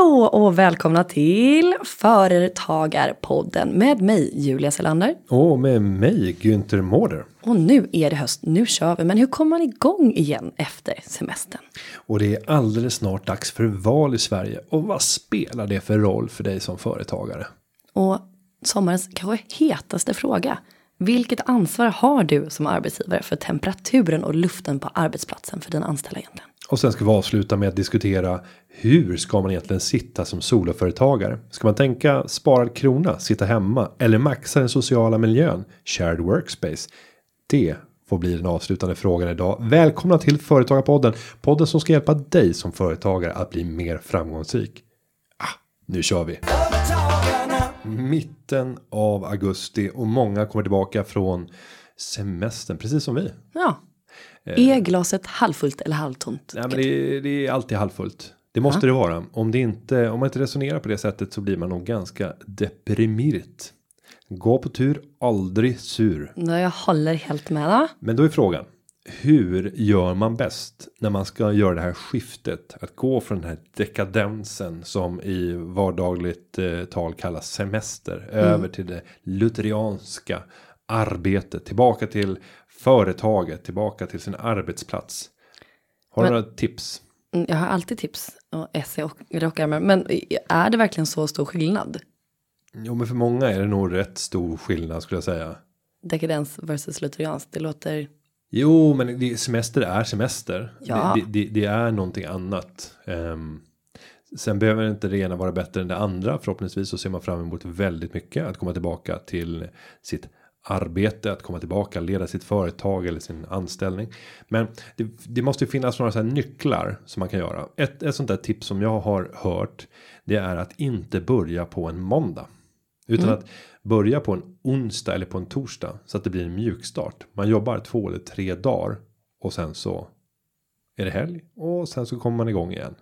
Hallå och välkomna till Företagarpodden med mig Julia Selander. Och med mig Günther Mårder. Och nu är det höst, nu kör vi. Men hur kommer man igång igen efter semestern? Och det är alldeles snart dags för val i Sverige. Och vad spelar det för roll för dig som företagare? Och sommarens kanske hetaste fråga. Vilket ansvar har du som arbetsgivare för temperaturen och luften på arbetsplatsen för dina anställda egentligen? Och sen ska vi avsluta med att diskutera hur ska man egentligen sitta som soloföretagare? Ska man tänka sparad krona, sitta hemma eller maxa den sociala miljön, shared workspace? Det får bli den avslutande frågan idag. Välkomna till Företagarpodden, podden som ska hjälpa dig som företagare att bli mer framgångsrik. Ah, nu kör vi. Mitten av augusti och många kommer tillbaka från semestern precis som vi. Ja. Är glaset halvfullt eller halvtomt? Nej, men det, är, det är alltid halvfullt. Det måste det vara. Om det inte om man inte resonerar på det sättet så blir man nog ganska deprimerat. Gå på tur, aldrig sur. Nej, jag håller helt med. Då. Men då är frågan. Hur gör man bäst när man ska göra det här skiftet att gå från den här dekadensen som i vardagligt eh, tal kallas semester över till det lutherianska arbetet tillbaka till företaget tillbaka till sin arbetsplats. Har du Men- några tips? Mm, Jag har alltid tips och esse och rockärmar. Men är det verkligen så stor skillnad? Jo, men för många är det nog rätt stor skillnad skulle jag säga. Dekadens versus lutherians. Det låter... Jo, men semester är semester. Ja. Det, det, det är någonting annat. Ehm, sen behöver inte det ena vara bättre än det andra. Förhoppningsvis så ser man fram emot väldigt mycket att komma tillbaka till sitt arbete, att komma tillbaka, leda sitt företag eller sin anställning. Men det, det måste ju finnas några så nycklar som man kan göra. Ett, ett sånt där tips som jag har hört. Det är att inte börja på en måndag. Utan att börja på en onsdag eller på en torsdag. Så att det blir en mjukstart. Man jobbar två eller tre dagar. Och sen så är det helg. Och sen så kommer man igång igen.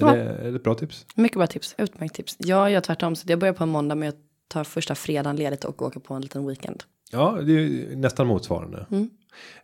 Är, Ja. det, är det ett bra tips? Mycket bra tips. Utmärkt tips. Jag gör tvärtom. Så jag börjar på en måndag men jag tar första fredagen ledigt och åker på en liten weekend. Ja, det är nästan motsvarande. Mm.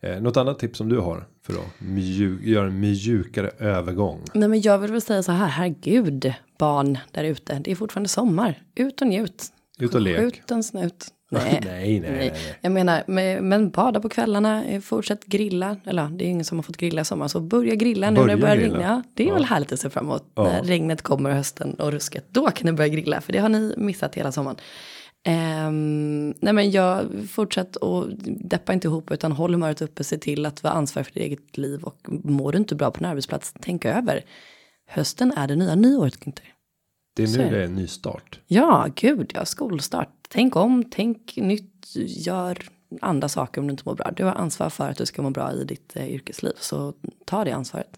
Eh, något annat tips som du har för att mjuk, göra en mjukare övergång? Nej men jag vill väl säga så här. Herregud barn där ute. Det är fortfarande sommar. Ut och njut. Ut och lek. Skjut en snut. Nej. nej, nej, nej, nej. Jag menar, men, men bada på kvällarna, eh, fortsätt grilla. Eller det är ingen som har fått grilla i sommar, så börja grilla nu när Börja det börjar grilla. regna. Det är Ja. väl härligt att se fram emot. Ja. När regnet kommer hösten och rusket, då kan ni börja grilla. För det har ni missat hela sommaren. Ehm, nej men jag fortsätt och deppa inte ihop utan håll humöret uppe, se till att vara ansvarig för ditt eget liv och mår du inte bra på en arbetsplats, tänk över. Hösten är det nya nyåret, Günther. Det är nu det är en ny start. Ja, gud, ja, skolstart. Tänk om, tänk nytt, gör andra saker om du inte mår bra. Du har ansvar för att du ska må bra i ditt eh, yrkesliv, så ta det ansvaret.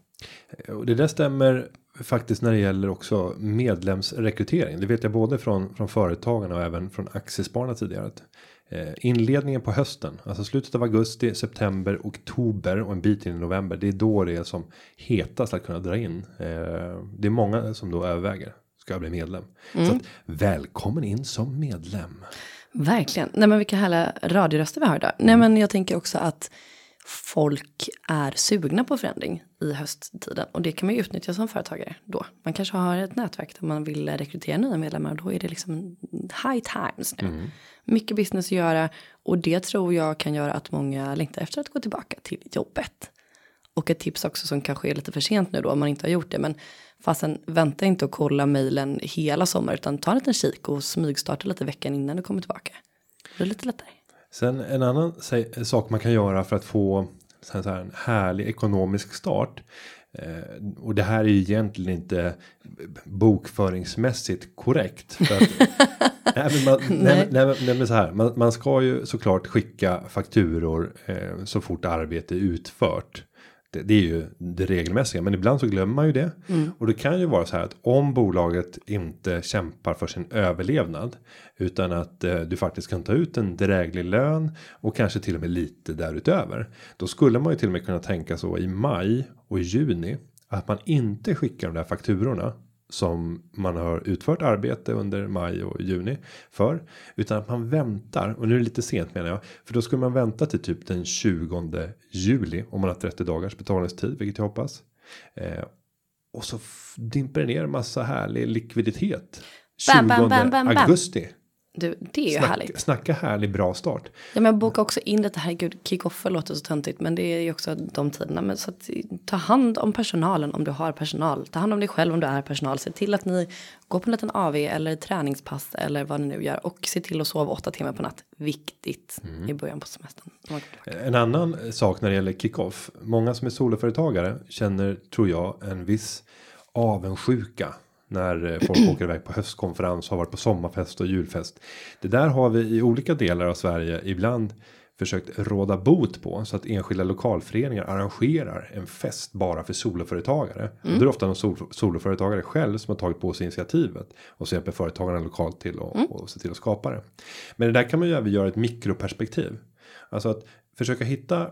Eh, och det där stämmer faktiskt när det gäller också medlemsrekrytering. Det vet jag både från från företagarna och även från aktiespararna tidigare. Att, eh, inledningen på hösten, alltså slutet av augusti, september, oktober och en bit in i november. Det är då det är som hetast att kunna dra in. Eh, det är många som då överväger. Ska jag bli medlem? Så att, välkommen in som medlem. Verkligen. Nej men vilka härliga radioröster vi har idag. Nej men jag tänker också att folk är sugna på förändring i hösttiden. Och det kan man ju utnyttja som företagare då. Man kanske har ett nätverk där man vill rekrytera nya medlemmar. Och då är det liksom high times nu. Mycket business att göra. Och det tror jag kan göra att många längtar efter att gå tillbaka till jobbet. Och ett tips också som kanske är lite för sent nu då om man inte har gjort det. Men fastän vänta inte och kolla mejlen hela sommar utan ta en liten kik och smygstarta lite veckan innan du kommer tillbaka. Det är lite lättare. Sen en annan sak man kan göra för att få så här, en härlig ekonomisk start. Eh, och det här är ju egentligen inte bokföringsmässigt korrekt. För att, nej, men man, nej. Nej, men- nej, men så här, man, man ska ju såklart skicka fakturor eh, så fort arbete är utfört. Det, det är ju det regelmässiga, men ibland så glömmer man ju det. Och det kan ju vara så här att om bolaget inte kämpar för sin överlevnad. Utan att eh, du faktiskt kan ta ut en dräglig lön och kanske till och med lite därutöver. Då skulle man ju till och med kunna tänka så i maj och juni. Att man inte skickar de där fakturorna som man har utfört arbete under maj och juni för utan att man väntar och nu är det lite sent menar jag för då skulle man vänta till typ den 20 juli om man har 30 dagars betalningstid vilket jag hoppas. Eh, Och så dimper det ner massa härlig likviditet. Bam, bam, bam, bam, bam. augusti. Du, det är ju Snacka, härligt. snacka härlig bra start. Ja, men boka också in det här, gud, kick-offer låter så töntigt, men det är ju också de tiderna. Men så att ta hand om personalen om du har personal. Ta hand om dig själv om du är personal. Se till att ni går på en liten AV eller träningspass eller vad ni nu gör. Och se till att sova åtta timmar på natt. Viktigt i början på semestern. En annan sak när det gäller kickoff. Många som är soloföretagare känner, tror jag, en viss avundsjuka när eh, folk åker iväg på höstkonferens har varit på sommarfest och julfest. Det där har vi i olika delar av Sverige ibland försökt råda bot på så att enskilda lokalföreningar arrangerar en fest bara för soloföretagare. Och det är ofta någon sol, soloföretagare själv som har tagit på sig initiativet och så hjälper företagarna lokalt till och, och se till att skapa det. Men det där kan man ju även göra ett mikroperspektiv. Alltså att försöka hitta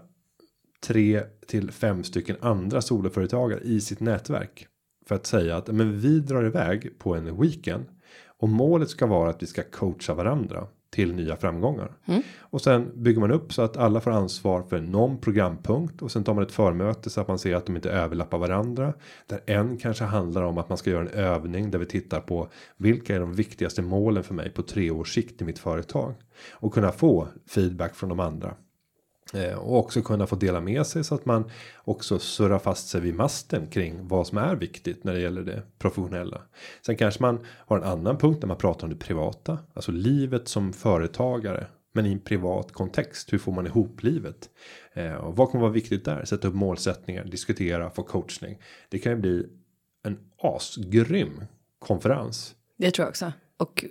tre till fem stycken andra soloföretagare i sitt nätverk. För att säga att men vi drar iväg på en weekend. Och målet ska vara att vi ska coacha varandra till nya framgångar. Och sen bygger man upp så att alla får ansvar för någon programpunkt. Och sen tar man ett förmöte så att man ser att de inte överlappar varandra. Där en kanske handlar om att man ska göra en övning där vi tittar på vilka är de viktigaste målen för mig på tre års sikt i mitt företag. Och kunna få feedback från de andra. Eh, och också kunna få dela med sig så att man också surrar fast sig vid masten kring vad som är viktigt när det gäller det professionella. Sen kanske man har en annan punkt där man pratar om det privata, alltså livet som företagare. Men i en privat kontext, hur får man ihop livet? Eh, och vad kommer vara viktigt där? Sätta upp målsättningar, diskutera, få coachning. Det kan ju bli en asgrym konferens. Det tror jag också. Och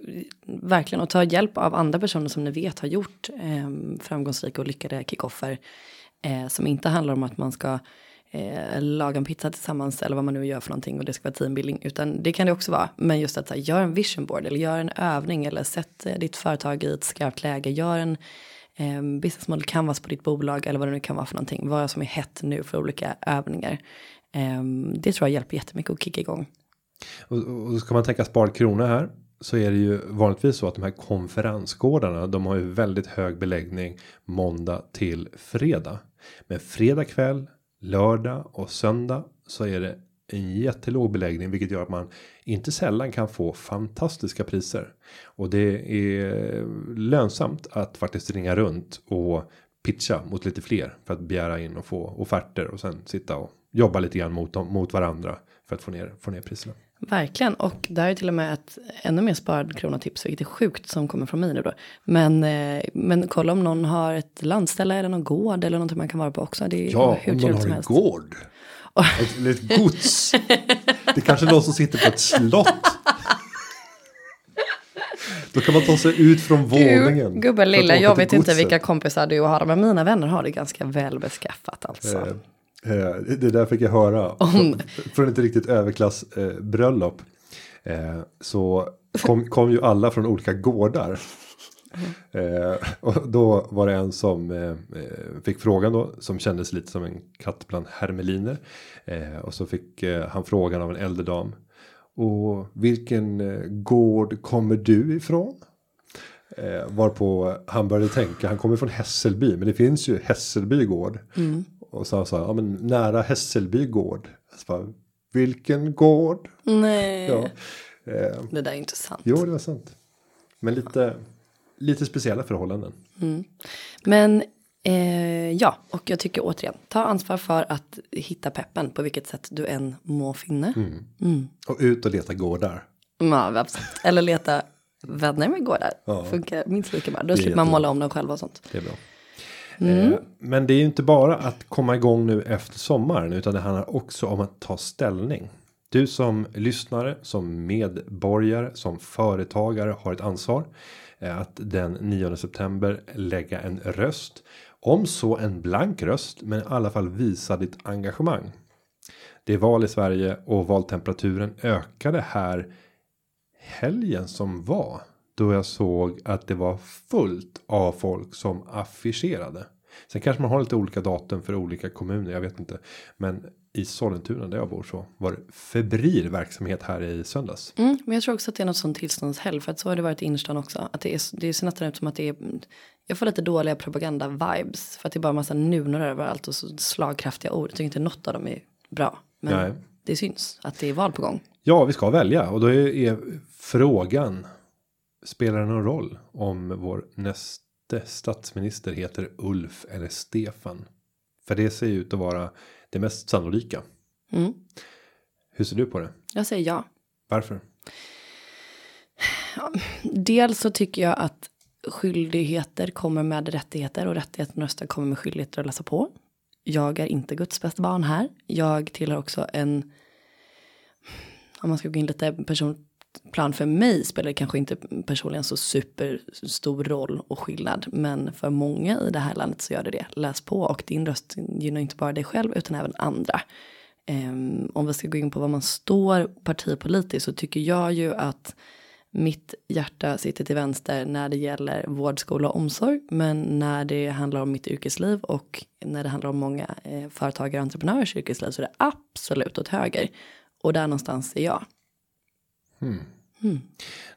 verkligen att ta hjälp av andra personer som ni vet har gjort eh, framgångsrika och lyckade kickoffer. Eh, som inte handlar om att man ska eh, laga en pizza tillsammans eller vad man nu gör för någonting och det ska vara teambuilding. Utan det kan det också vara. Men just att här, gör en vision board eller gör en övning eller sätt eh, ditt företag i ett skarpt läge. Gör en eh, business model canvas på ditt bolag eller vad det nu kan vara för någonting. Vad som är hett nu för olika övningar. Eh, det tror jag hjälper jättemycket att kicka igång. Och, och ska man tänka sparkrona här så är det ju vanligtvis så att de här konferensgårdarna de har ju väldigt hög beläggning måndag till fredag. Men fredag kväll, lördag och söndag så är det en jättelåg beläggning vilket gör att man inte sällan kan få fantastiska priser. Och det är lönsamt att faktiskt ringa runt och pitcha mot lite fler för att begära in och få offerter och sen sitta och jobba lite grann mot dem mot varandra för att få ner få ner priserna. Verkligen och där är till och med ett ännu mer sparad kronatips vilket är sjukt som kommer från mig nu då. Men eh, men kolla om någon har ett landställe eller någon gård eller någonting man kan vara på också. Det är Ja, hur om någon har en helst. gård. Ett, eller ett gods. Det är kanske är någon som sitter på ett slott. Då kan man ta sig ut från våningen. Gubben lilla, jag vet inte godset. vilka kompisar du har men mina vänner har det ganska väl beskaffat alltså. Eh, det där fick jag höra. Från, från ett riktigt överklass eh. Eh, så kom, kom ju alla från olika gårdar. Eh, och då var det en som eh, eh, fick frågan då. Som kändes lite som en katt bland hermeliner. Eh, och så fick eh, han frågan av en äldre dam. Och vilken eh, gård kommer du ifrån? Eh, varpå han började tänka, han kommer från Hässelby, men det finns ju Hässelby gård. Och så sa han, ja men nära Hässelby gård. Så bara, Vilken gård? Nej, Ja. Eh, det där är inte sant. jo, det var sant. Men lite, lite speciella förhållanden. Men eh, ja, och jag tycker återigen, ta ansvar för att hitta peppen på vilket sätt du än må finna. Mm. Och ut och leta gårdar. Ja, absolut. Eller leta vänner med gårdar. Ja. Funkar minst lika bra. Då slipper man måla om dem själva och sånt. Det är bra. Mm. Eh, men det är ju inte bara att komma igång nu efter sommaren. Utan det handlar också om att ta ställning. Du som lyssnare, som medborgare, som företagare har ett ansvar. eh, Att den 9 september lägga en röst. Om så en blank röst. Men i alla fall visa ditt engagemang. Det är val i Sverige och valtemperaturen ökade här helgen som var. Då jag såg att det var fullt av folk som affischerade. Sen kanske man har lite olika datum för olika kommuner. Jag vet inte. Men i Sollentuna där jag bor så var det febril verksamhet här i söndags. Mm, men jag tror också att det är något sånt tillståndshelg. För att så har det varit i innerstan också. Att det, är, det ser nästan ut som att det är. Jag får lite dåliga propaganda-vibes. För att det är bara massa nunor överallt. Och så slagkraftiga ord. Jag tycker inte något av dem är bra. Men Nej. det syns att det är val på gång. Ja, vi ska välja och då är frågan. Spelar det någon roll om vår nästa statsminister heter Ulf eller Stefan? För det ser ut att vara det mest sannolika. Mm. Hur ser du på det? Jag säger ja. Varför? Dels så tycker jag att skyldigheter kommer med rättigheter och rättigheter att rösta kommer med skyldigheter att läsa på. Jag är inte Guds bästa barn här. Jag tillhör också en. Om man ska gå in lite plan för mig spelar det kanske inte personligen så superstor roll och skillnad. Men för många i det här landet så gör det det. Läs på och din röst gynnar inte bara dig själv utan även andra. Um, om vi ska gå in på var man står partipolitiskt så tycker jag ju att mitt hjärta sitter till vänster när det gäller vård, skola och omsorg. Men när det handlar om mitt yrkesliv och när det handlar om många eh, företagare och entreprenörers yrkesliv så är det absolut åt höger. Och där någonstans är jag. Mm. Mm.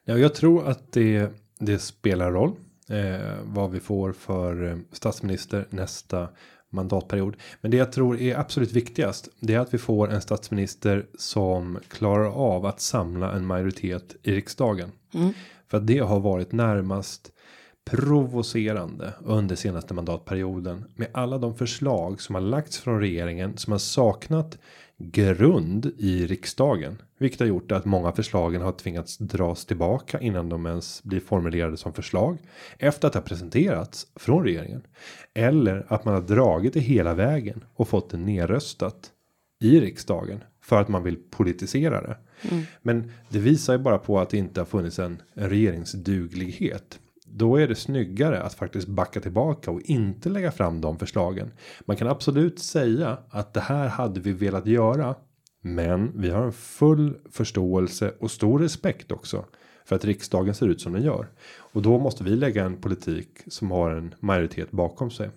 Ja, jag tror att det, det spelar roll eh, vad vi får för eh, statsminister nästa mandatperiod. Men det jag tror är absolut viktigast. Det är att vi får en statsminister som klarar av att samla en majoritet i riksdagen. Mm. För att det har varit närmast provocerande under senaste mandatperioden med alla de förslag som har lagts från regeringen som har saknat grund i riksdagen, vilket har gjort att många förslagen har tvingats dras tillbaka innan de ens blir formulerade som förslag efter att ha presenterats från regeringen eller att man har dragit det hela vägen och fått det nerröstat i riksdagen för att man vill politisera det. Mm. Men det visar ju bara på att det inte har funnits en, en regeringsduglighet då är det snyggare att faktiskt backa tillbaka och inte lägga fram de förslagen. Man kan absolut säga att det här hade vi velat göra. Men vi har en full förståelse och stor respekt också för att riksdagen ser ut som den gör. Och då måste vi lägga en politik som har en majoritet bakom sig.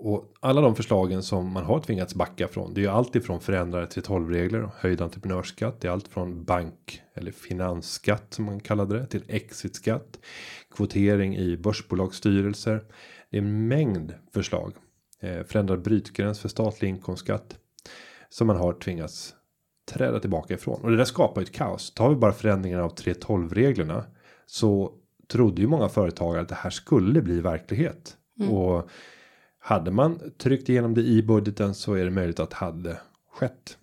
Och alla de förslagen som man har tvingats backa från. Det är ju allt ifrån förändrade 312 regler och höjd entreprenörsskatt. Det är allt från bank eller finansskatt som man kallade det till exitskatt. Kvotering i börsbolagsstyrelser. Det är en mängd förslag. Eh, förändrad brytgräns för statlig inkomstskatt. Som man har tvingats träda tillbaka ifrån. Och det där skapar ju ett kaos. Tar vi bara förändringen av 312 reglerna. Så trodde ju många företagare att det här skulle bli verklighet. Mm. Och hade man tryckt igenom det i budgeten så är det möjligt att hade skett.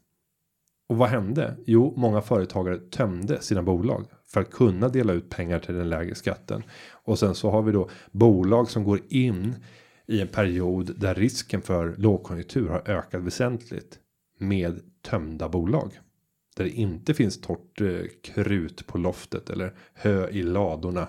Och vad hände? Jo, många företagare tömde sina bolag för att kunna dela ut pengar till den lägre skatten. Och sen så har vi då bolag som går in i en period där risken för lågkonjunktur har ökat väsentligt med tömda bolag. Där det inte finns torrt eh, krut på loftet eller hö i ladorna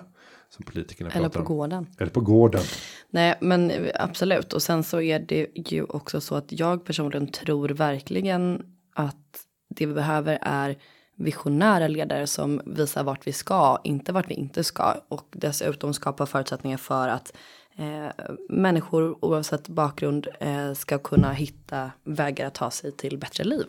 som politikerna Eller på om. gården. Eller på gården. Nej, men absolut. Och sen så är det ju också så att jag personligen tror verkligen att det vi behöver är visionära ledare som visar vart vi ska, inte vart vi inte ska. Och dessutom skapa förutsättningar för att eh, människor oavsett bakgrund eh, ska kunna hitta vägar att ta sig till bättre liv.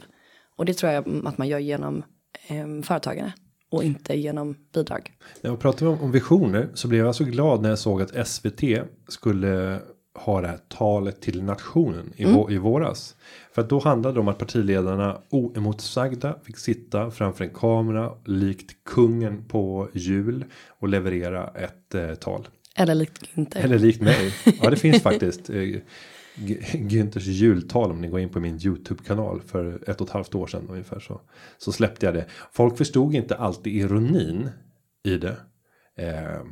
Och det tror jag att man gör genom eh, företagande och inte genom bidrag. När vi pratar om, om visioner så blev jag så glad när jag såg att SVT skulle ha det här talet till nationen i, mm. i våras. För att då handlade det om att partiledarna oemotsagda fick sitta framför en kamera likt kungen på jul och leverera ett eh, tal. Eller likt inte. Eller likt mig. Ja, det finns faktiskt. Günthers jultal om ni går in på min Youtube kanal för ett och ett halvt år sedan ungefär så så släppte jag det. Folk förstod inte alltid ironin i det. Eh.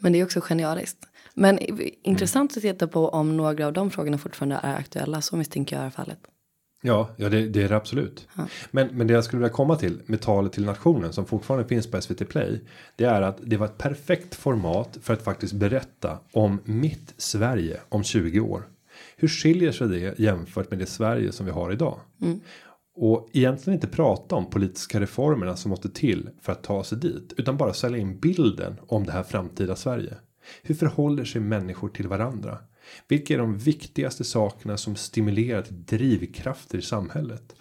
Men det är också genialiskt. Men intressant mm. att titta på om några av de frågorna fortfarande är aktuella. Så misstänker jag är fallet. Ja, ja det, det är det absolut. Ja. Men, men det jag skulle vilja komma till med talet till nationen som fortfarande finns på SVT Play. Det är att det var ett perfekt format för att faktiskt berätta om mitt Sverige om 20 år. Hur skiljer sig det jämfört med det Sverige som vi har idag? Mm. Och egentligen inte prata om politiska reformerna som måste till för att ta sig dit. Utan bara sälja in bilden om det här framtida Sverige. Hur förhåller sig människor till varandra? Vilka är de viktigaste sakerna som stimulerar till drivkrafter i samhället?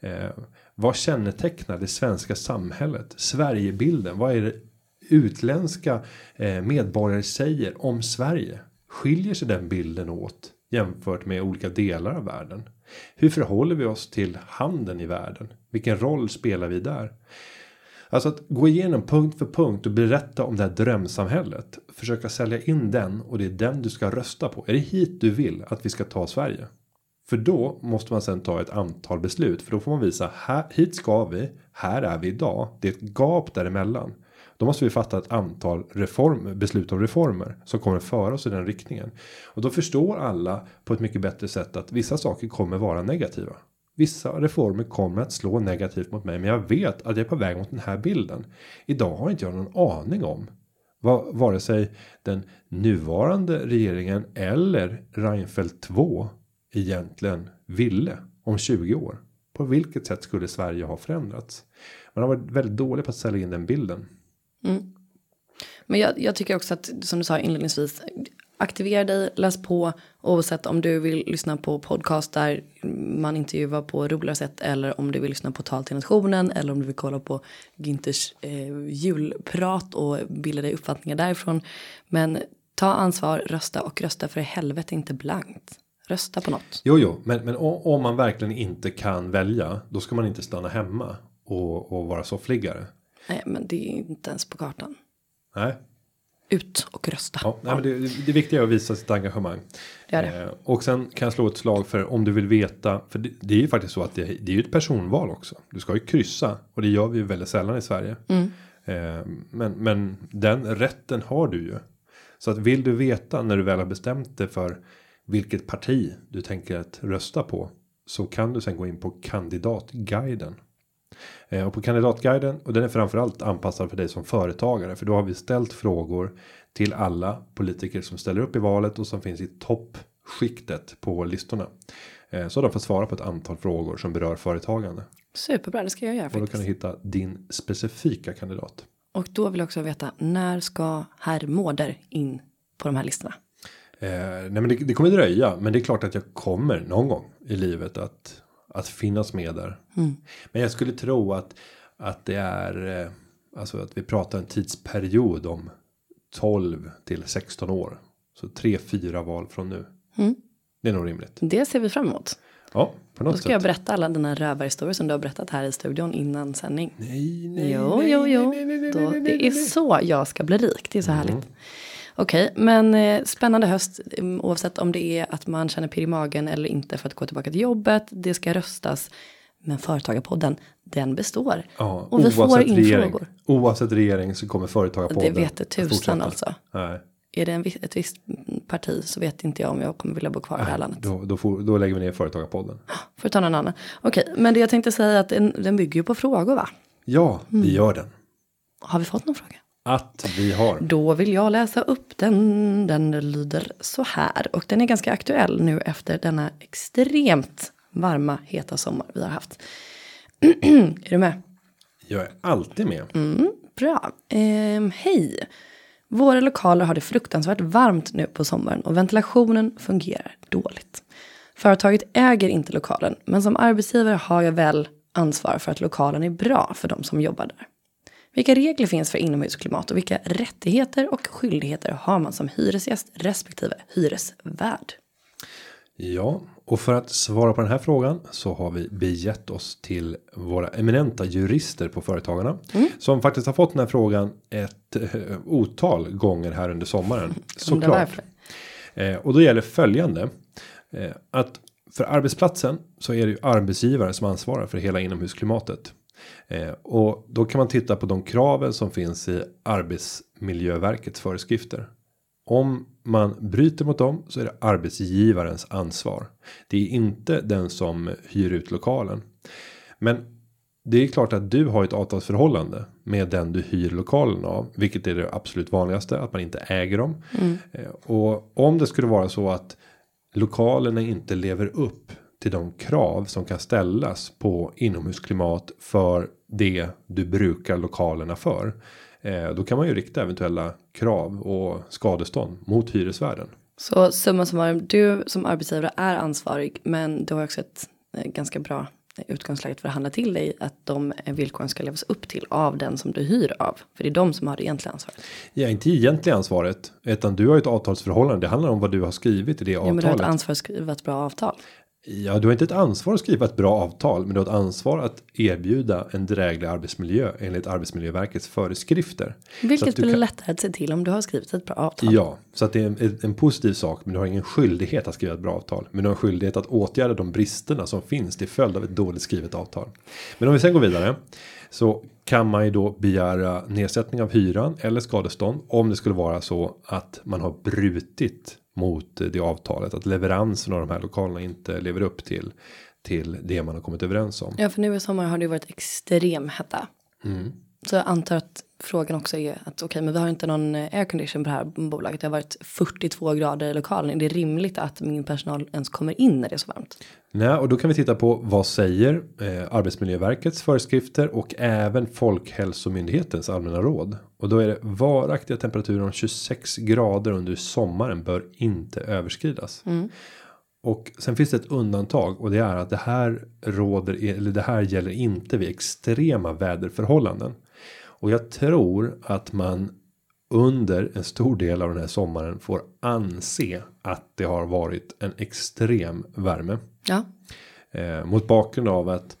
Eh, vad kännetecknar det svenska samhället? Sverigebilden. Vad är det utländska eh, medborgare säger om Sverige? Skiljer sig den bilden åt jämfört med olika delar av världen? Hur förhåller vi oss till handeln i världen? Vilken roll spelar vi där? Alltså att gå igenom punkt för punkt och berätta om det här drömsamhället. Försöka sälja in den och det är den du ska rösta på. Är det hit du vill att vi ska ta Sverige? För då måste man sen ta ett antal beslut. För då får man visa här, hit ska vi. Här är vi idag. Det är ett gap däremellan. Då måste vi fatta ett antal reform, beslut om reformer som kommer föra oss i den riktningen. Och då förstår alla på ett mycket bättre sätt att vissa saker kommer vara negativa. Vissa reformer kommer att slå negativt mot mig, men jag vet att jag är på väg mot den här bilden. Idag har inte jag någon aning om vad vare sig den nuvarande regeringen eller Reinfeldt 2 egentligen ville om 20 år. På vilket sätt skulle Sverige ha förändrats? Man har varit väldigt dålig på att sälja in den bilden. Mm. Men jag, jag, tycker också att som du sa inledningsvis aktivera dig, läs på oavsett om du vill lyssna på podcast där man intervjuar på roligare sätt eller om du vill lyssna på tal till nationen eller om du vill kolla på Günthers eh, julprat och bilda dig uppfattningar därifrån. Men ta ansvar, rösta och rösta för i helvete inte blankt. Rösta på något. Jo, jo, men, men om man verkligen inte kan välja, då ska man inte stanna hemma och, och vara soffliggare. Nej, men det är inte ens på kartan. Nej, ut och rösta. Ja, nej, men det, det viktiga är att visa sitt engagemang. Det det. Eh, och sen kan jag slå ett slag för om du vill veta. För det, det är ju faktiskt så att det, är ju ett personval också. Du ska ju kryssa och det gör vi ju väldigt sällan i Sverige. Mm. Eh, men, men den rätten har du ju. Så att vill du veta när du väl har bestämt dig för vilket parti du tänker att rösta på. Så kan du sen gå in på kandidatguiden. Eh, och på kandidatguiden och den är framförallt anpassad för dig som företagare för då har vi ställt frågor till alla politiker som ställer upp i valet och som finns i toppskiktet på listorna. Eh, så de får svara på ett antal frågor som berör företagande. Superbra, det ska jag göra. Och då kan du hitta din specifika kandidat. Och då vill jag också veta när ska herr Mårder in på de här listorna? Eh, nej men det, det kommer dröja, men det är klart att jag kommer någon gång i livet att att finnas med där. Mm. Men jag skulle tro att att det är eh, alltså att vi pratar en tidsperiod om 12 till 16 år. Så 3 4 val från nu. Mm. Det är nog rimligt. Det ser vi fram emot. Ja, på något Då ska sätt. jag berätta alla dina rövarhistorier som du har berättat här i studion innan sändning. Nej, nej, Jo, nej, jo, jo. nej, nej, nej, Då, det är så jag ska bli rik. Det är så Mm. härligt. Okej, men eh, spännande höst mm, oavsett om det är att man känner pirr i magen eller inte för att gå tillbaka till jobbet. Det ska röstas. Men Företagarpodden, den består. Ja, och vi får in regering, frågor. Oavsett regering så kommer företagarpodden. Det vet det tusan alltså. Nej, Är det en, ett visst parti så vet inte jag om jag kommer vilja bo kvar i det här landet. då, då, får, då lägger vi ner företagarpodden. Får ta någon annan. Okej, men det jag tänkte säga är att den, den bygger ju på frågor va? Ja, Mm. vi gör den. Har vi fått någon fråga? Att vi har. Då vill jag läsa upp den. Den lyder så här. Och den är ganska aktuell nu efter denna extremt varma, heta sommar vi har haft. är du med? Jag är alltid med. Mm, bra. Ehm, hej. Våra lokaler har det fruktansvärt varmt nu på sommaren och ventilationen fungerar dåligt. Företaget äger inte lokalen, men som arbetsgivare har jag väl ansvar för att lokalen är bra för de som jobbar där. Vilka regler finns för inomhusklimat och vilka rättigheter och skyldigheter har man som hyresgäst respektive hyresvärd? Ja, och för att svara på den här frågan så har vi begett oss till våra eminenta jurister på Företagarna. Som faktiskt har fått den här frågan ett eh, otal gånger här under sommaren. Undrar Såklart. Eh, och då gäller följande. Eh, att för arbetsplatsen så är det ju arbetsgivaren som ansvarar för hela inomhusklimatet. Eh, och då kan man titta på de kraven som finns i arbetsmiljöverkets föreskrifter. Om man bryter mot dem så är det arbetsgivarens ansvar. Det är inte den som hyr ut lokalen. Men det är klart att du har ett avtalsförhållande med den du hyr lokalen av, vilket är det absolut vanligaste att man inte äger dem. Eh, Och om det skulle vara så att lokalerna inte lever upp till de krav som kan ställas på inomhusklimat för det du brukar lokalerna för. Eh, då kan man ju rikta eventuella krav och skadestånd mot hyresvärden. Så summa summarum, du som arbetsgivare är ansvarig men du har också ett eh, ganska bra utgångsläget för att handla till dig att de villkoren ska levas upp till av den som du hyr av. För det är de som har det egentliga ansvaret. Ja, inte egentliga ansvaret, utan du har ett avtalsförhållande. Det handlar om vad du har skrivit i det avtalet. Ja, men du har ett ansvar att skriva ett bra avtal. Ja, du har inte ett ansvar att skriva ett bra avtal, men du har ett ansvar att erbjuda en dräglig arbetsmiljö enligt Arbetsmiljöverkets föreskrifter. Vilket blir kan... lättare att se till om du har skrivit ett bra avtal. Ja, så att det är en, en, positiv sak, men du har ingen skyldighet att skriva ett bra avtal. Men du har en skyldighet att åtgärda de bristerna som finns till följd av ett dåligt skrivet avtal. Men om vi sen går vidare så kan man ju då begära nedsättning av hyran eller skadestånd om det skulle vara så att man har brutit mot det avtalet att leveransen av de här lokalerna inte lever upp till till det man har kommit överens om. Ja, för nu i sommar har det varit extrem hetta. Mm. Så jag antar att frågan också är att okej, okay, men vi har inte någon eh, aircondition på det här bolaget. Det har varit 42 grader i lokalen. Är det rimligt att min personal ens kommer in när det är så varmt? Nej, och då kan vi titta på vad säger eh, Arbetsmiljöverkets föreskrifter och även Folkhälsomyndighetens allmänna råd. Och då är det varaktiga temperaturer om 26 grader under sommaren bör inte överskridas. Mm. Och sen finns det ett undantag och det är att det här råder eller det här gäller inte vid extrema väderförhållanden. Och jag tror att man under en stor del av den här sommaren får anse att det har varit en extrem värme. Ja. Eh, mot bakgrund av att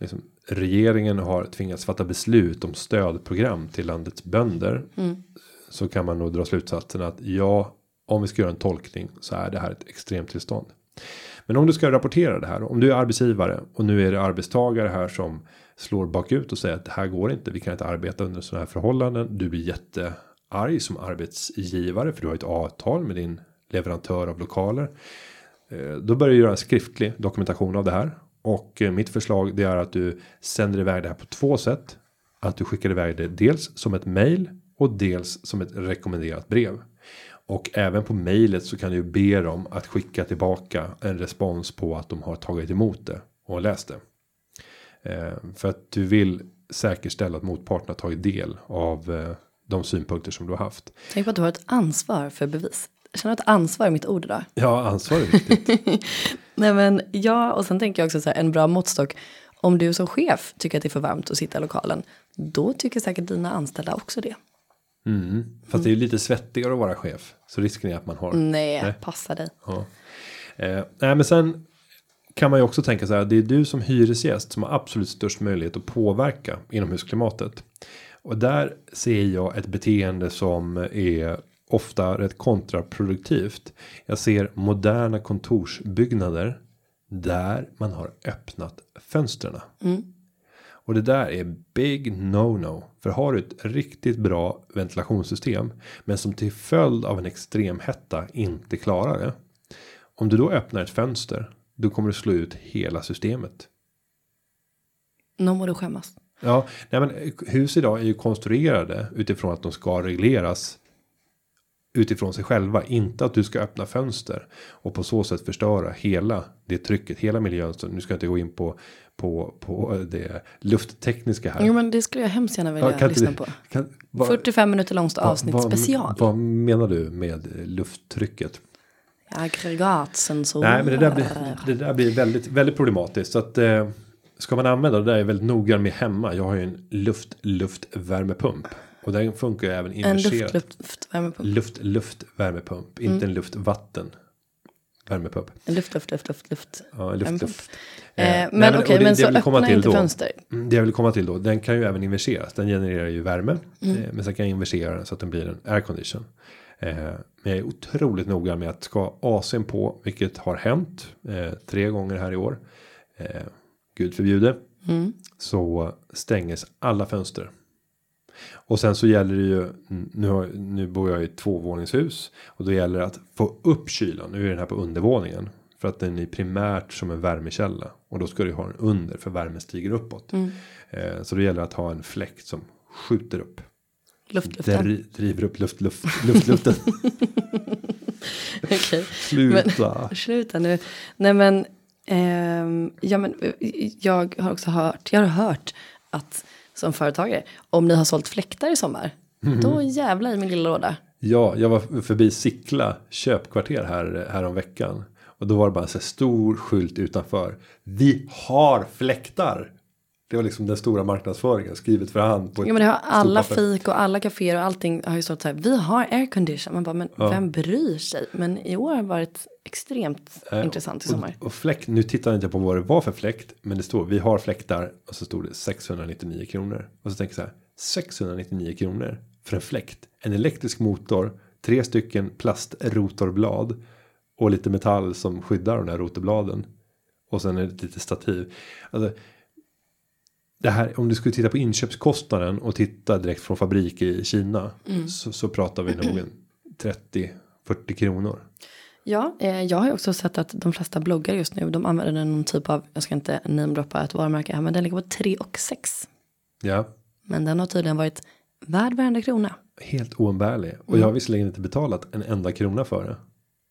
liksom, regeringen har tvingats fatta beslut om stödprogram till landets bönder. Mm. Så kan man nog dra slutsatsen att ja, om vi ska göra en tolkning så är det här ett extremtillstånd. Men om du ska rapportera det här, om du är arbetsgivare och nu är det arbetstagare här som slår bakut och säger att det här går inte. Vi kan inte arbeta under sådana här förhållanden. Du blir jättearg som arbetsgivare för du har ett avtal med din leverantör av lokaler. Eh, då börjar du göra en skriftlig dokumentation av det här och eh, mitt förslag det är att du sänder iväg det här på två sätt. Att du skickar iväg det dels som ett mail och dels som ett rekommenderat brev. Och även på mejlet så kan du be dem att skicka tillbaka en respons på att de har tagit emot det och läst det. Eh, för att du vill säkerställa att motparten har tagit del av eh, de synpunkter som du har haft. Tänk på att du har ett ansvar för bevis. Jag känner att ansvar är mitt ord idag. Ja, ansvar är viktigt. Nej men ja, och sen tänker jag också så här, en bra måttstock. Om du som chef tycker att det är för varmt att sitta i lokalen, då tycker säkert dina anställda också det. Mm. Fast mm. det är ju lite svettigare att vara chef. Så risken är att man har. Nej, nej. passa dig. Ja. Eh, nej, men sen kan man ju också tänka så här. Det är du som hyresgäst som har absolut störst möjlighet att påverka inomhusklimatet. Och där ser jag ett beteende som är ofta rätt kontraproduktivt. Jag ser moderna kontorsbyggnader där man har öppnat fönstren. Mm. Och det där är big no-no. För har du ett riktigt bra ventilationssystem. Men som till följd av en extrem hetta inte klarar det. Om du då öppnar ett fönster. Då kommer du slå ut hela systemet. Någon må du skämmas. Ja, nej men hus idag är ju konstruerade utifrån att de ska regleras utifrån sig själva, inte att du ska öppna fönster och på så sätt förstöra hela det trycket, hela miljön. Så nu ska jag inte gå in på på på det lufttekniska här. Jo, men det skulle jag hemskt gärna vilja ja, lyssna på. Kan, va, 45 minuter långt avsnitt va, special. Vad menar du med lufttrycket? Aggregatsensorer. Nej, men det där blir, det där blir väldigt, väldigt problematiskt. Så att eh, ska man använda det där är väldigt noga med hemma. Jag har ju en luft, luftvärmepump. Och den funkar ju även inverserat. En luft, luftvärmepump. Luft, luftvärmepump. Mm. Inte en luftvatten. Värmepump. En luft, luft, luft, luft, luft. Ja, luft, luft. Eh, men okej, okay, men så öppna inte då, fönster. Mm, det jag vill komma till då, den kan ju även inverseras. Den genererar ju värme. Mm. Eh, men sen kan jag inversera den så att den blir en aircondition. Eh, men jag är otroligt noga med att ska AC'n på, vilket har hänt eh, tre gånger här i år. Eh, Gud förbjude. Mm. Så stänges alla fönster. Och sen så gäller det ju nu, har, nu bor jag i ett tvåvåningshus och då gäller det att få upp kylan. Nu är den här på undervåningen för att den är primärt som en värmekälla och då ska du ha den under för värmen stiger uppåt. Mm. Så då gäller det att ha en fläkt som skjuter upp. Luftluften. Dri driver upp luft, luft, luftluften. okay. Sluta. Men, sluta nu. Nej men. Eh, ja men jag har också hört. Jag har hört att som företagare. Om ni har sålt fläktar i sommar. Mm. Då jävla i min lilla låda. Ja, jag var förbi Sickla köpkvarter här, här om veckan. Och då var det bara en så stor skylt utanför. Vi har fläktar. Det var liksom den stora marknadsföringen skrivet för hand. På ja men det har alla fik och alla kaféer och allting har ju stått så här. Vi har aircondition. Man bara men ja. vem bryr sig? Men i år har det varit extremt äh, intressant i sommar. Och, och fläkt, nu tittar jag inte på vad det var för fläkt. Men det står vi har fläktar och så stod det 699 kronor. Och så tänker jag så här. 699 kronor för en fläkt. En elektrisk motor. Tre stycken plastrotorblad. Och lite metall som skyddar de där rotorbladen. Och sen är det lite stativ. Alltså, det här, om du skulle titta på inköpskostnaden och titta direkt från fabrik i Kina. Mm. Så, så pratar vi nog en 30-40 kronor. Ja, eh, jag har ju också sett att de flesta bloggar just nu, de använder någon typ av, jag ska inte namedroppa ett varumärke här, men den ligger på 3 och 6. Ja. Men den har tydligen varit värd varenda krona. Helt oumbärlig. Och mm. jag har visserligen inte betalat en enda krona för det.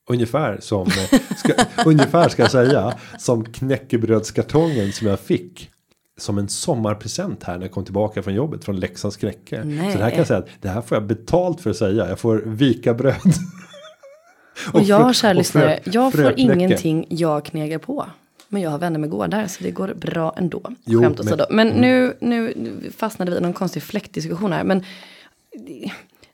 Ungefär som, eh, ska, ungefär ska jag säga, som knäckebrödskartongen som jag fick som en sommarpresent här när jag kom tillbaka från jobbet från Leksands knäcke. Så det här kan jag säga att det här får jag betalt för att säga. Jag får vika bröd. och, och jag, kära lyssnare, jag får ingenting jag knegar på. Men jag har vänner med gårdar så det går bra ändå. Jo, Skämt men, men mm. nu, nu fastnade vi i någon konstig fläktdiskussion här. Men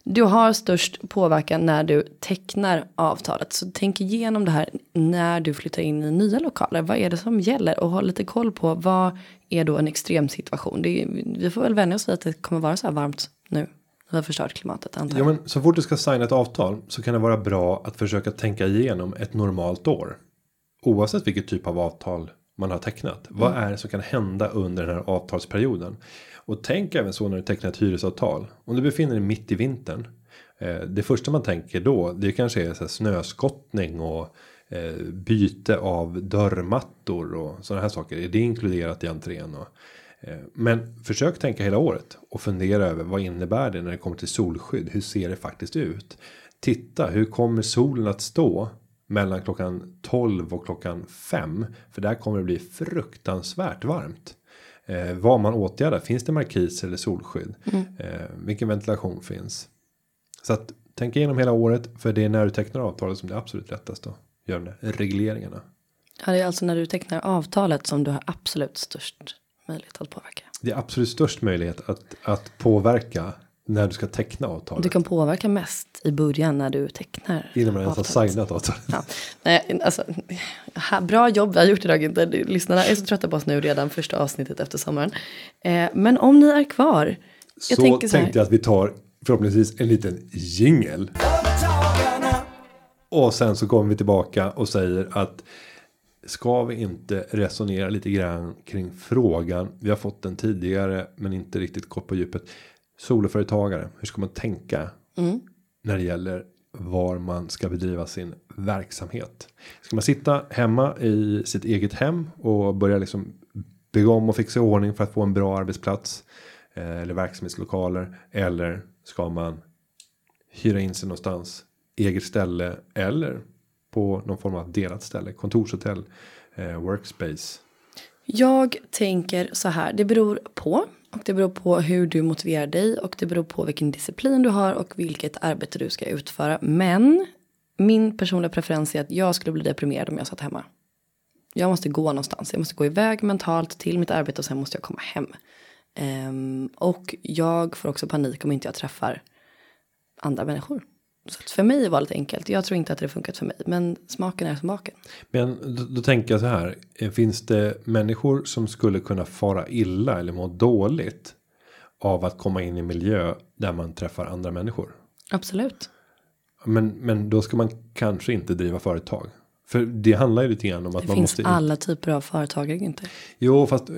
du har störst påverkan när du tecknar avtalet. Så tänk igenom det här när du flyttar in i nya lokaler. Vad är det som gäller? Och ha lite koll på vad är då en extrem situation. Det är, vi får väl vänja oss vid att det kommer vara så här varmt nu. Vi har förstört klimatet antar jag. Ja, men så fort du ska signa ett avtal så kan det vara bra att försöka tänka igenom ett normalt år. Oavsett vilket typ av avtal man har tecknat. Mm. Vad är det som kan hända under den här avtalsperioden? Och tänk även så när du tecknar ett hyresavtal. Om du befinner dig mitt i vintern. Eh, det första man tänker då det kanske är så här snöskottning och byte av dörrmattor och sådana här saker. Är det inkluderat i entrén? Och, eh, men försök tänka hela året och fundera över vad innebär det när det kommer till solskydd? Hur ser det faktiskt ut? Titta, hur kommer solen att stå mellan klockan 12 och klockan 5? För där kommer det bli fruktansvärt varmt. Eh, vad man åtgärdar. Finns det markis eller solskydd? Mm. Eh, vilken ventilation finns? Så att tänk igenom hela året. För det är när du tecknar avtalet som det är absolut lättast att göra de regleringarna. Ja, det är alltså när du tecknar avtalet som du har absolut störst möjlighet att påverka. Det är absolut störst möjlighet att, att påverka när du ska teckna avtalet. Du kan påverka mest i början när du tecknar. Innan man ens har signat avtalet. Ja. Nej, alltså, bra jobb vi har gjort idag. Inte. Lyssnarna är så trötta på oss nu redan första avsnittet efter sommaren. Eh, men om ni är kvar. Så, så tänkte jag att vi tar förhoppningsvis en liten jingel. Och sen så kommer vi tillbaka och säger att ska vi inte resonera lite grann kring frågan. Vi har fått den tidigare men inte riktigt gått på djupet soloföretagare. Hur ska man tänka mm. när det gäller var man ska bedriva sin verksamhet? Ska man sitta hemma i sitt eget hem och börja liksom bygga om och fixa i ordning för att få en bra arbetsplats eh, eller verksamhetslokaler eller ska man hyra in sig någonstans eget ställe eller på någon form av delat ställe kontorshotell eh, workspace. Jag tänker så här. Det beror på och det beror på hur du motiverar dig och det beror på vilken disciplin du har och vilket arbete du ska utföra. Men min personliga preferens är att jag skulle bli deprimerad om jag satt hemma. Jag måste gå någonstans. Jag måste gå iväg mentalt till mitt arbete och sen måste jag komma hem. Um, och jag får också panik om inte jag träffar andra människor. Så för mig var det enkelt. Jag tror inte att det funkat för mig. Men smaken är som baken. Men då, då, tänker jag så här. Eh, finns det människor som skulle kunna fara illa eller må dåligt. Av att komma in i miljö där man träffar andra människor. Absolut. Men, men då ska man kanske inte driva företag. För det handlar ju lite grann om att det man finns måste. alla typer av företagare inte. Jo, fast eh,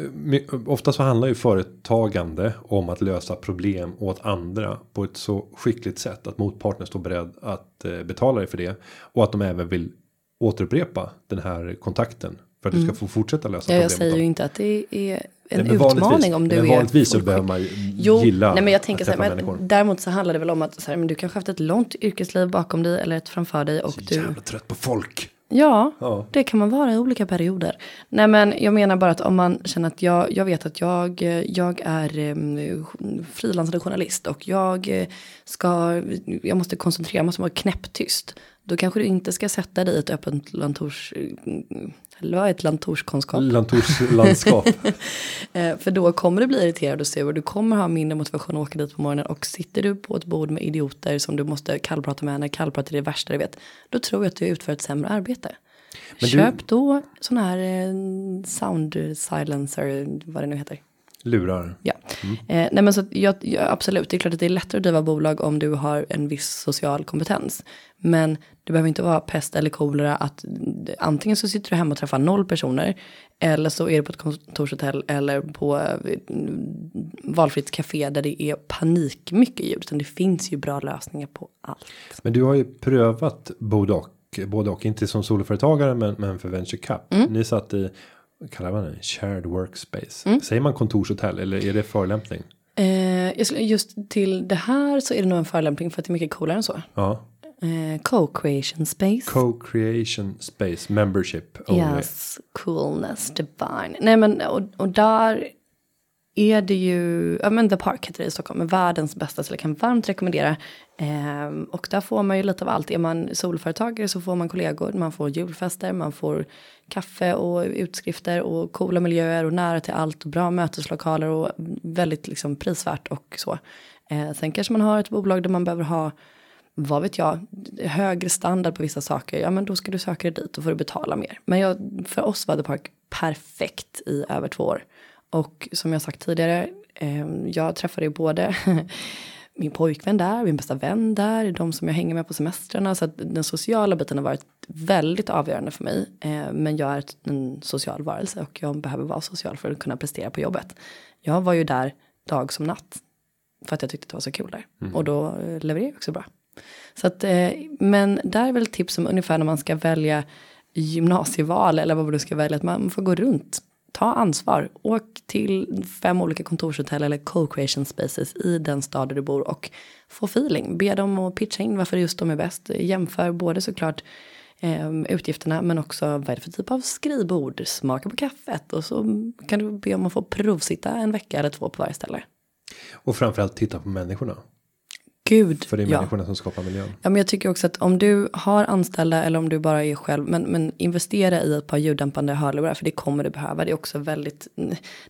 ofta så handlar ju företagande om att lösa problem åt andra på ett så skickligt sätt att motparten står beredd att eh, betala dig för det och att de även vill återupprepa den här kontakten för att du ska mm. få fortsätta lösa ja, Jag säger ju inte att det är en nej, utmaning om du men är. Vanligtvis så behöver man jo, gilla. Nej, men jag tänker så här, men däremot så handlar det väl om att så här, men du kanske haft ett långt yrkesliv bakom dig eller ett framför dig och så du. jävla trött på folk. Ja, ja, det kan man vara i olika perioder. Nej men jag menar bara att om man känner att jag, jag vet att jag, jag är um, frilansande journalist och jag ska, jag måste koncentrera mig, måste vara knäpptyst. Då kanske du inte ska sätta dig i ett öppet lantors, eller vad är ett lantorskonskap? Lantorslandskap. Eh, för då kommer du bli irriterad och sur och du kommer ha mindre motivation att åka dit på morgonen och sitter du på ett bord med idioter som du måste kallprata med när kallprata är det värsta du vet. Då tror jag att du utför ett sämre arbete. Men Köp du... då sån här eh, sound silencer, vad det nu heter. Lurar. Ja, mm. eh, nej men så jag, jag, absolut, det är klart att det är lättare att driva bolag om du har en viss social kompetens. Men det behöver inte vara pest eller kolera att antingen så sitter du hemma och träffar noll personer. Eller så är du på ett kontorshotell eller på eh, valfritt café där det är panik mycket ljud. Utan det finns ju bra lösningar på allt. Men du har ju prövat både och. Både och, inte som soloföretagare men, men för Venture Cup. Mm. Ni satt i kallar man det? Shared workspace. Mm. Säger man kontorshotell eller är det förolämpning? Eh, just till det här så är det nog en förolämpning för att det är mycket coolare än så. Ja. Eh, Co-creation space. Co-creation space membership. Only. Yes, coolness divine. Nej men och, och där är det ju, ja men The Park heter det i Stockholm, världens bästa ställe kan varmt rekommendera. Eh, och där får man ju lite av allt. Är man solföretagare så får man kollegor, man får julfester, man får kaffe och utskrifter och coola miljöer och nära till allt och bra möteslokaler och väldigt liksom prisvärt och så. Eh, sen kanske man har ett bolag där man behöver ha vad vet jag, högre standard på vissa saker, ja men då ska du söka dig dit och får du betala mer. Men jag, för oss var The Park perfekt i över två år. Och som jag sagt tidigare, eh, jag träffade ju både min pojkvän där, min bästa vän där, de som jag hänger med på semestrarna. Så att den sociala biten har varit väldigt avgörande för mig. Eh, men jag är en social varelse och jag behöver vara social för att kunna prestera på jobbet. Jag var ju där dag som natt. För att jag tyckte det var så kul där. Mm. Och då eh, levererar jag också bra. Så att, eh, men där är väl tips om ungefär när man ska välja gymnasieval eller vad du ska välja. Att man får gå runt ta ansvar. Åk till fem olika kontorshotell eller co-creation spaces i den stad där du bor och få feeling. Be dem att pitcha in varför just de är bäst. Jämför både såklart eh, utgifterna men också vad är det för typ av skrivbord. Smaka på kaffet och så kan du be om att få provsitta en vecka eller två på varje ställe. Och framförallt titta på människorna. Gud, För det är människorna ja. som skapar miljön. Ja, men jag tycker också att om du har anställda eller om du bara är själv, men, men investera i ett par ljuddämpande hörlurar, för det kommer du behöva. Det är också väldigt,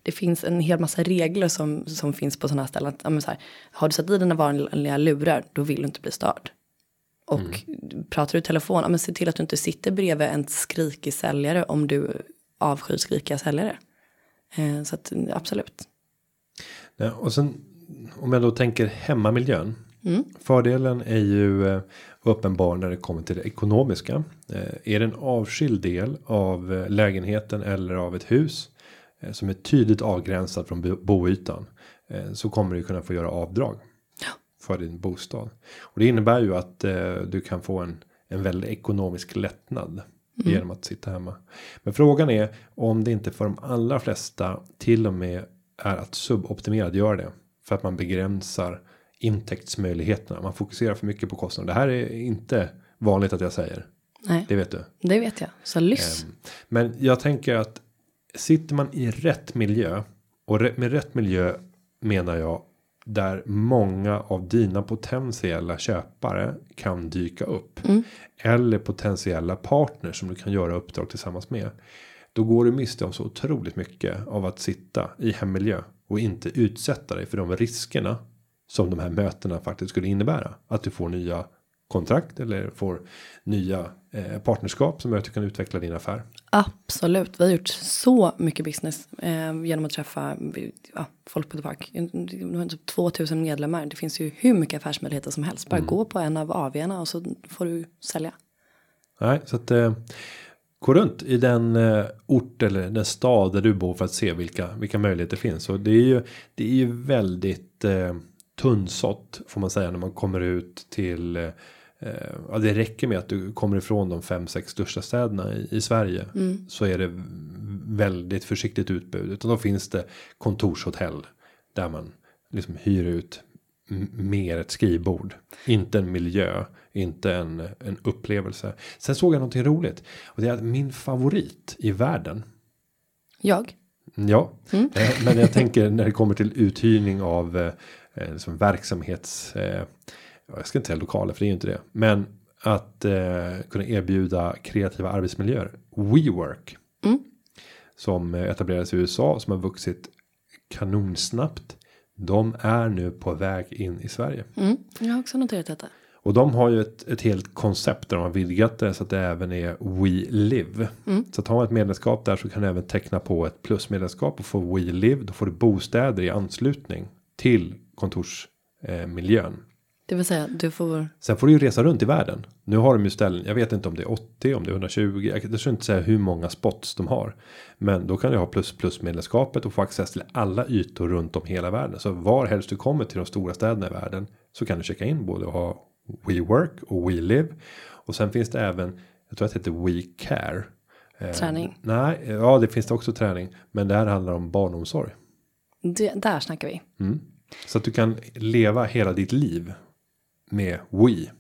det finns en hel massa regler som, som finns på sådana här ställen. ja, men så här, har du satt i dina vanliga lurar, då vill du inte bli störd. Och mm. pratar du i telefon, ja, men se till att du inte sitter bredvid en skrikig säljare om du avskyr skrikiga säljare. Eh, så att absolut. Ja, och sen om jag då tänker hemmamiljön. Mm. Fördelen är ju eh, uppenbar när det kommer till det ekonomiska. Eh, är det en avskild del av eh, lägenheten eller av ett hus som är tydligt avgränsad från boytan så kommer du kunna få göra avdrag för din bostad och det innebär ju att du kan få en en väldigt ekonomisk lättnad mm. genom att sitta hemma. Men frågan är om det inte för de allra flesta till och med är att suboptimera att göra det för att man begränsar intäktsmöjligheterna. Man fokuserar för mycket på kostnader. Det här är inte vanligt att jag säger. Nej, det vet du. Det vet jag. Så lyss. Ehm, men jag tänker att sitter man i rätt miljö och med rätt miljö menar jag där många av dina potentiella köpare kan dyka upp mm. eller potentiella partners som du kan göra uppdrag tillsammans med. Då går du miste om så otroligt mycket av att sitta i hemmiljö och inte utsätta dig för de riskerna som de här mötena faktiskt skulle innebära. Att du får nya kontrakt eller får nya eh, partnerskap som gör att du kan utveckla din affär. Absolut, vi har gjort så mycket business eh, genom att träffa ja, folk på The Park. Det har typ 2000 medlemmar. Det finns ju hur mycket affärsmöjligheter som helst. Bara mm. gå på en av AW:na och så får du sälja. Nej, så att eh, gå runt i den eh, ort eller den stad där du bor för att se vilka vilka möjligheter finns. Och det är ju det är ju väldigt eh, tunnsått får man säga när man kommer ut till eh, ja, det räcker med att du kommer ifrån de fem sex största städerna i, i Sverige mm. så är det väldigt försiktigt utbud utan då finns det kontorshotell där man liksom hyr ut mer ett skrivbord, inte en miljö, inte en en upplevelse. Sen såg jag någonting roligt och det är att min favorit i världen. Jag. Ja, mm. Eh, men jag tänker när det kommer till uthyrning av eh, eh, som verksamhets. Eh, jag ska inte säga lokaler för det är ju inte det, men att eh, kunna erbjuda kreativa arbetsmiljöer. WeWork. Mm. Som etablerades i USA som har vuxit kanonsnabbt. De är nu på väg in i Sverige. Mm. Jag har också noterat detta. Och de har ju ett, ett helt koncept där de har vidgat det så att det även är We Live. Mm. Så att har man ett medlemskap där så kan du även teckna på ett plusmedlemskap och få We Live. Då får du bostäder i anslutning till kontorsmiljön. Det vill säga du får. Sen får du ju resa runt i världen. Nu har de ju ställen. Jag vet inte om det är 80 om det är 120. Jag kan inte säga hur många spots de har. Men då kan du ha plus plus medlemskapet och få access till alla ytor runt om hela världen. Så var helst du kommer till de stora städerna i världen så kan du checka in både och ha WeWork och WeLive. Och sen finns det även, jag tror att det heter WeCare. Eh, träning? Eh, nej, ja det finns det också träning. Men det här handlar om barnomsorg. Det, där snackar vi. Mm. Så att du kan leva hela ditt liv med We.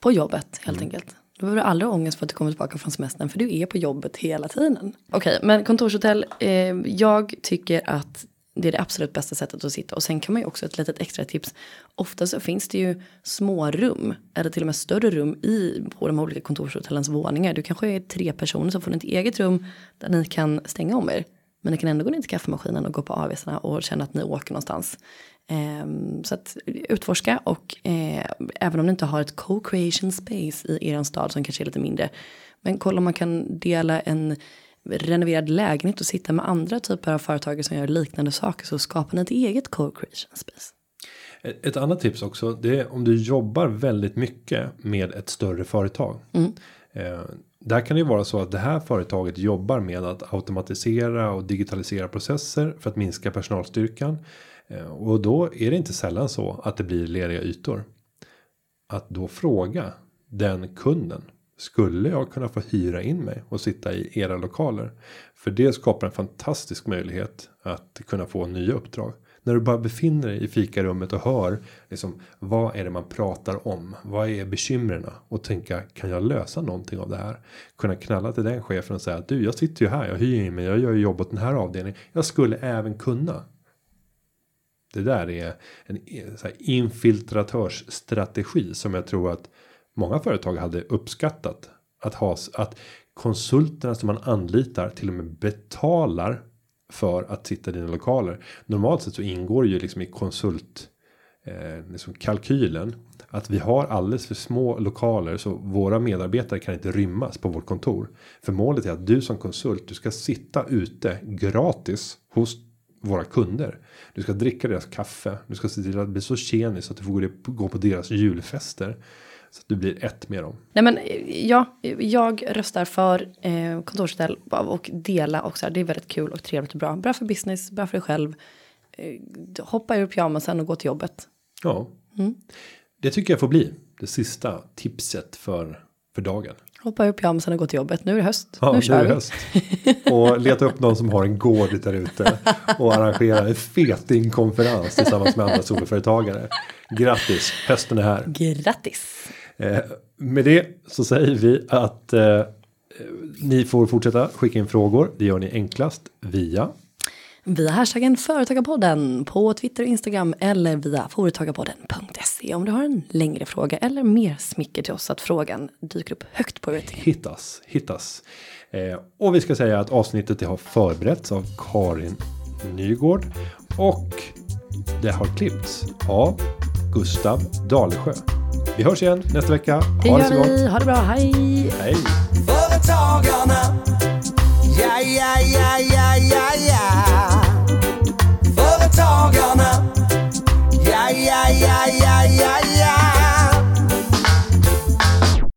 På jobbet helt mm. enkelt. Då behöver du aldrig ha ångest för att du kommer tillbaka från semestern för du är på jobbet hela tiden. Okej, okay, men kontorshotell. Eh, jag tycker att det är det absolut bästa sättet att sitta. Och sen kan man ju också ett litet extra tips. Ofta så finns det ju små rum. Eller till och med större rum i på de olika kontorshotellens våningar. Du kanske är tre personer som får ett eget rum. Där ni kan stänga om er. Men ni kan ändå gå ner till kaffemaskinen och gå på AWsarna och känna att ni åker någonstans. Eh, så att utforska och eh, även om ni inte har ett co-creation space i er stad som kanske är lite mindre. Men kolla om man kan dela en renoverad lägenhet och sitta med andra typer av företag som gör liknande saker så skapar ni ett eget co-creation space. Ett annat tips också det är om du jobbar väldigt mycket med ett större företag. Mm. Där kan det ju vara så att det här företaget jobbar med att automatisera och digitalisera processer för att minska personalstyrkan. Eh, och då är det inte sällan så att det blir lediga ytor. Att då fråga den kunden skulle jag kunna få hyra in mig och sitta i era lokaler? För det skapar en fantastisk möjlighet att kunna få nya uppdrag. När du bara befinner dig i fikarummet och hör liksom vad är det man pratar om? Vad är bekymren? Och tänka kan jag lösa någonting av det här? Kunna knalla till den chefen och säga att du jag sitter ju här. Jag hyr in mig. Jag gör ju jobb åt den här avdelningen. Jag skulle även kunna. Det där är en infiltratörsstrategi som jag tror att många företag hade uppskattat att ha att konsulterna som man anlitar till och med betalar för att sitta i dina lokaler. Normalt sett så ingår ju liksom i konsult eh, liksom kalkylen att vi har alldeles för små lokaler så våra medarbetare kan inte rymmas på vårt kontor. För målet är att du som konsult du ska sitta ute gratis hos våra kunder. Du ska dricka deras kaffe. Du ska se till att bli så tjenis att du får gå på deras julfester. Så att du blir ett med dem. Nej men ja, jag röstar för eh, kontorshotell och dela också. Det är väldigt kul och trevligt och bra. Bra för business, bra för dig själv. Eh, hoppa ur pyjamasen och gå till jobbet. Ja, mm. det tycker jag får bli det sista tipset för för dagen. Hoppa ur pyjamasen och gå till jobbet. Nu är det höst. Ja, nu kör nu är det höst. Och leta upp någon som har en gård där ute. Och arrangera en fetingkonferens tillsammans med andra soloföretagare. Grattis, hösten är här. Grattis. Eh, med det så säger vi att eh, ni får fortsätta skicka in frågor. Det gör ni enklast via via hashtaggen Företagarpodden på Twitter och Instagram eller via företagarpodden.se om du har en längre fråga eller mer smicker till oss att frågan dyker upp högt på ratingen. Hittas, hittas. Eh, och vi ska säga att avsnittet har förberetts av Karin Nygård och det har klippts av Gustav Dalesjö. Vi hörs igen nästa vecka. Det ha gör det så vi. Ha det bra. Hej. Hej. Företagarna. Ja, ja, ja, ja, ja, ja. Företagarna. Ja, ja, ja, ja, ja, ja.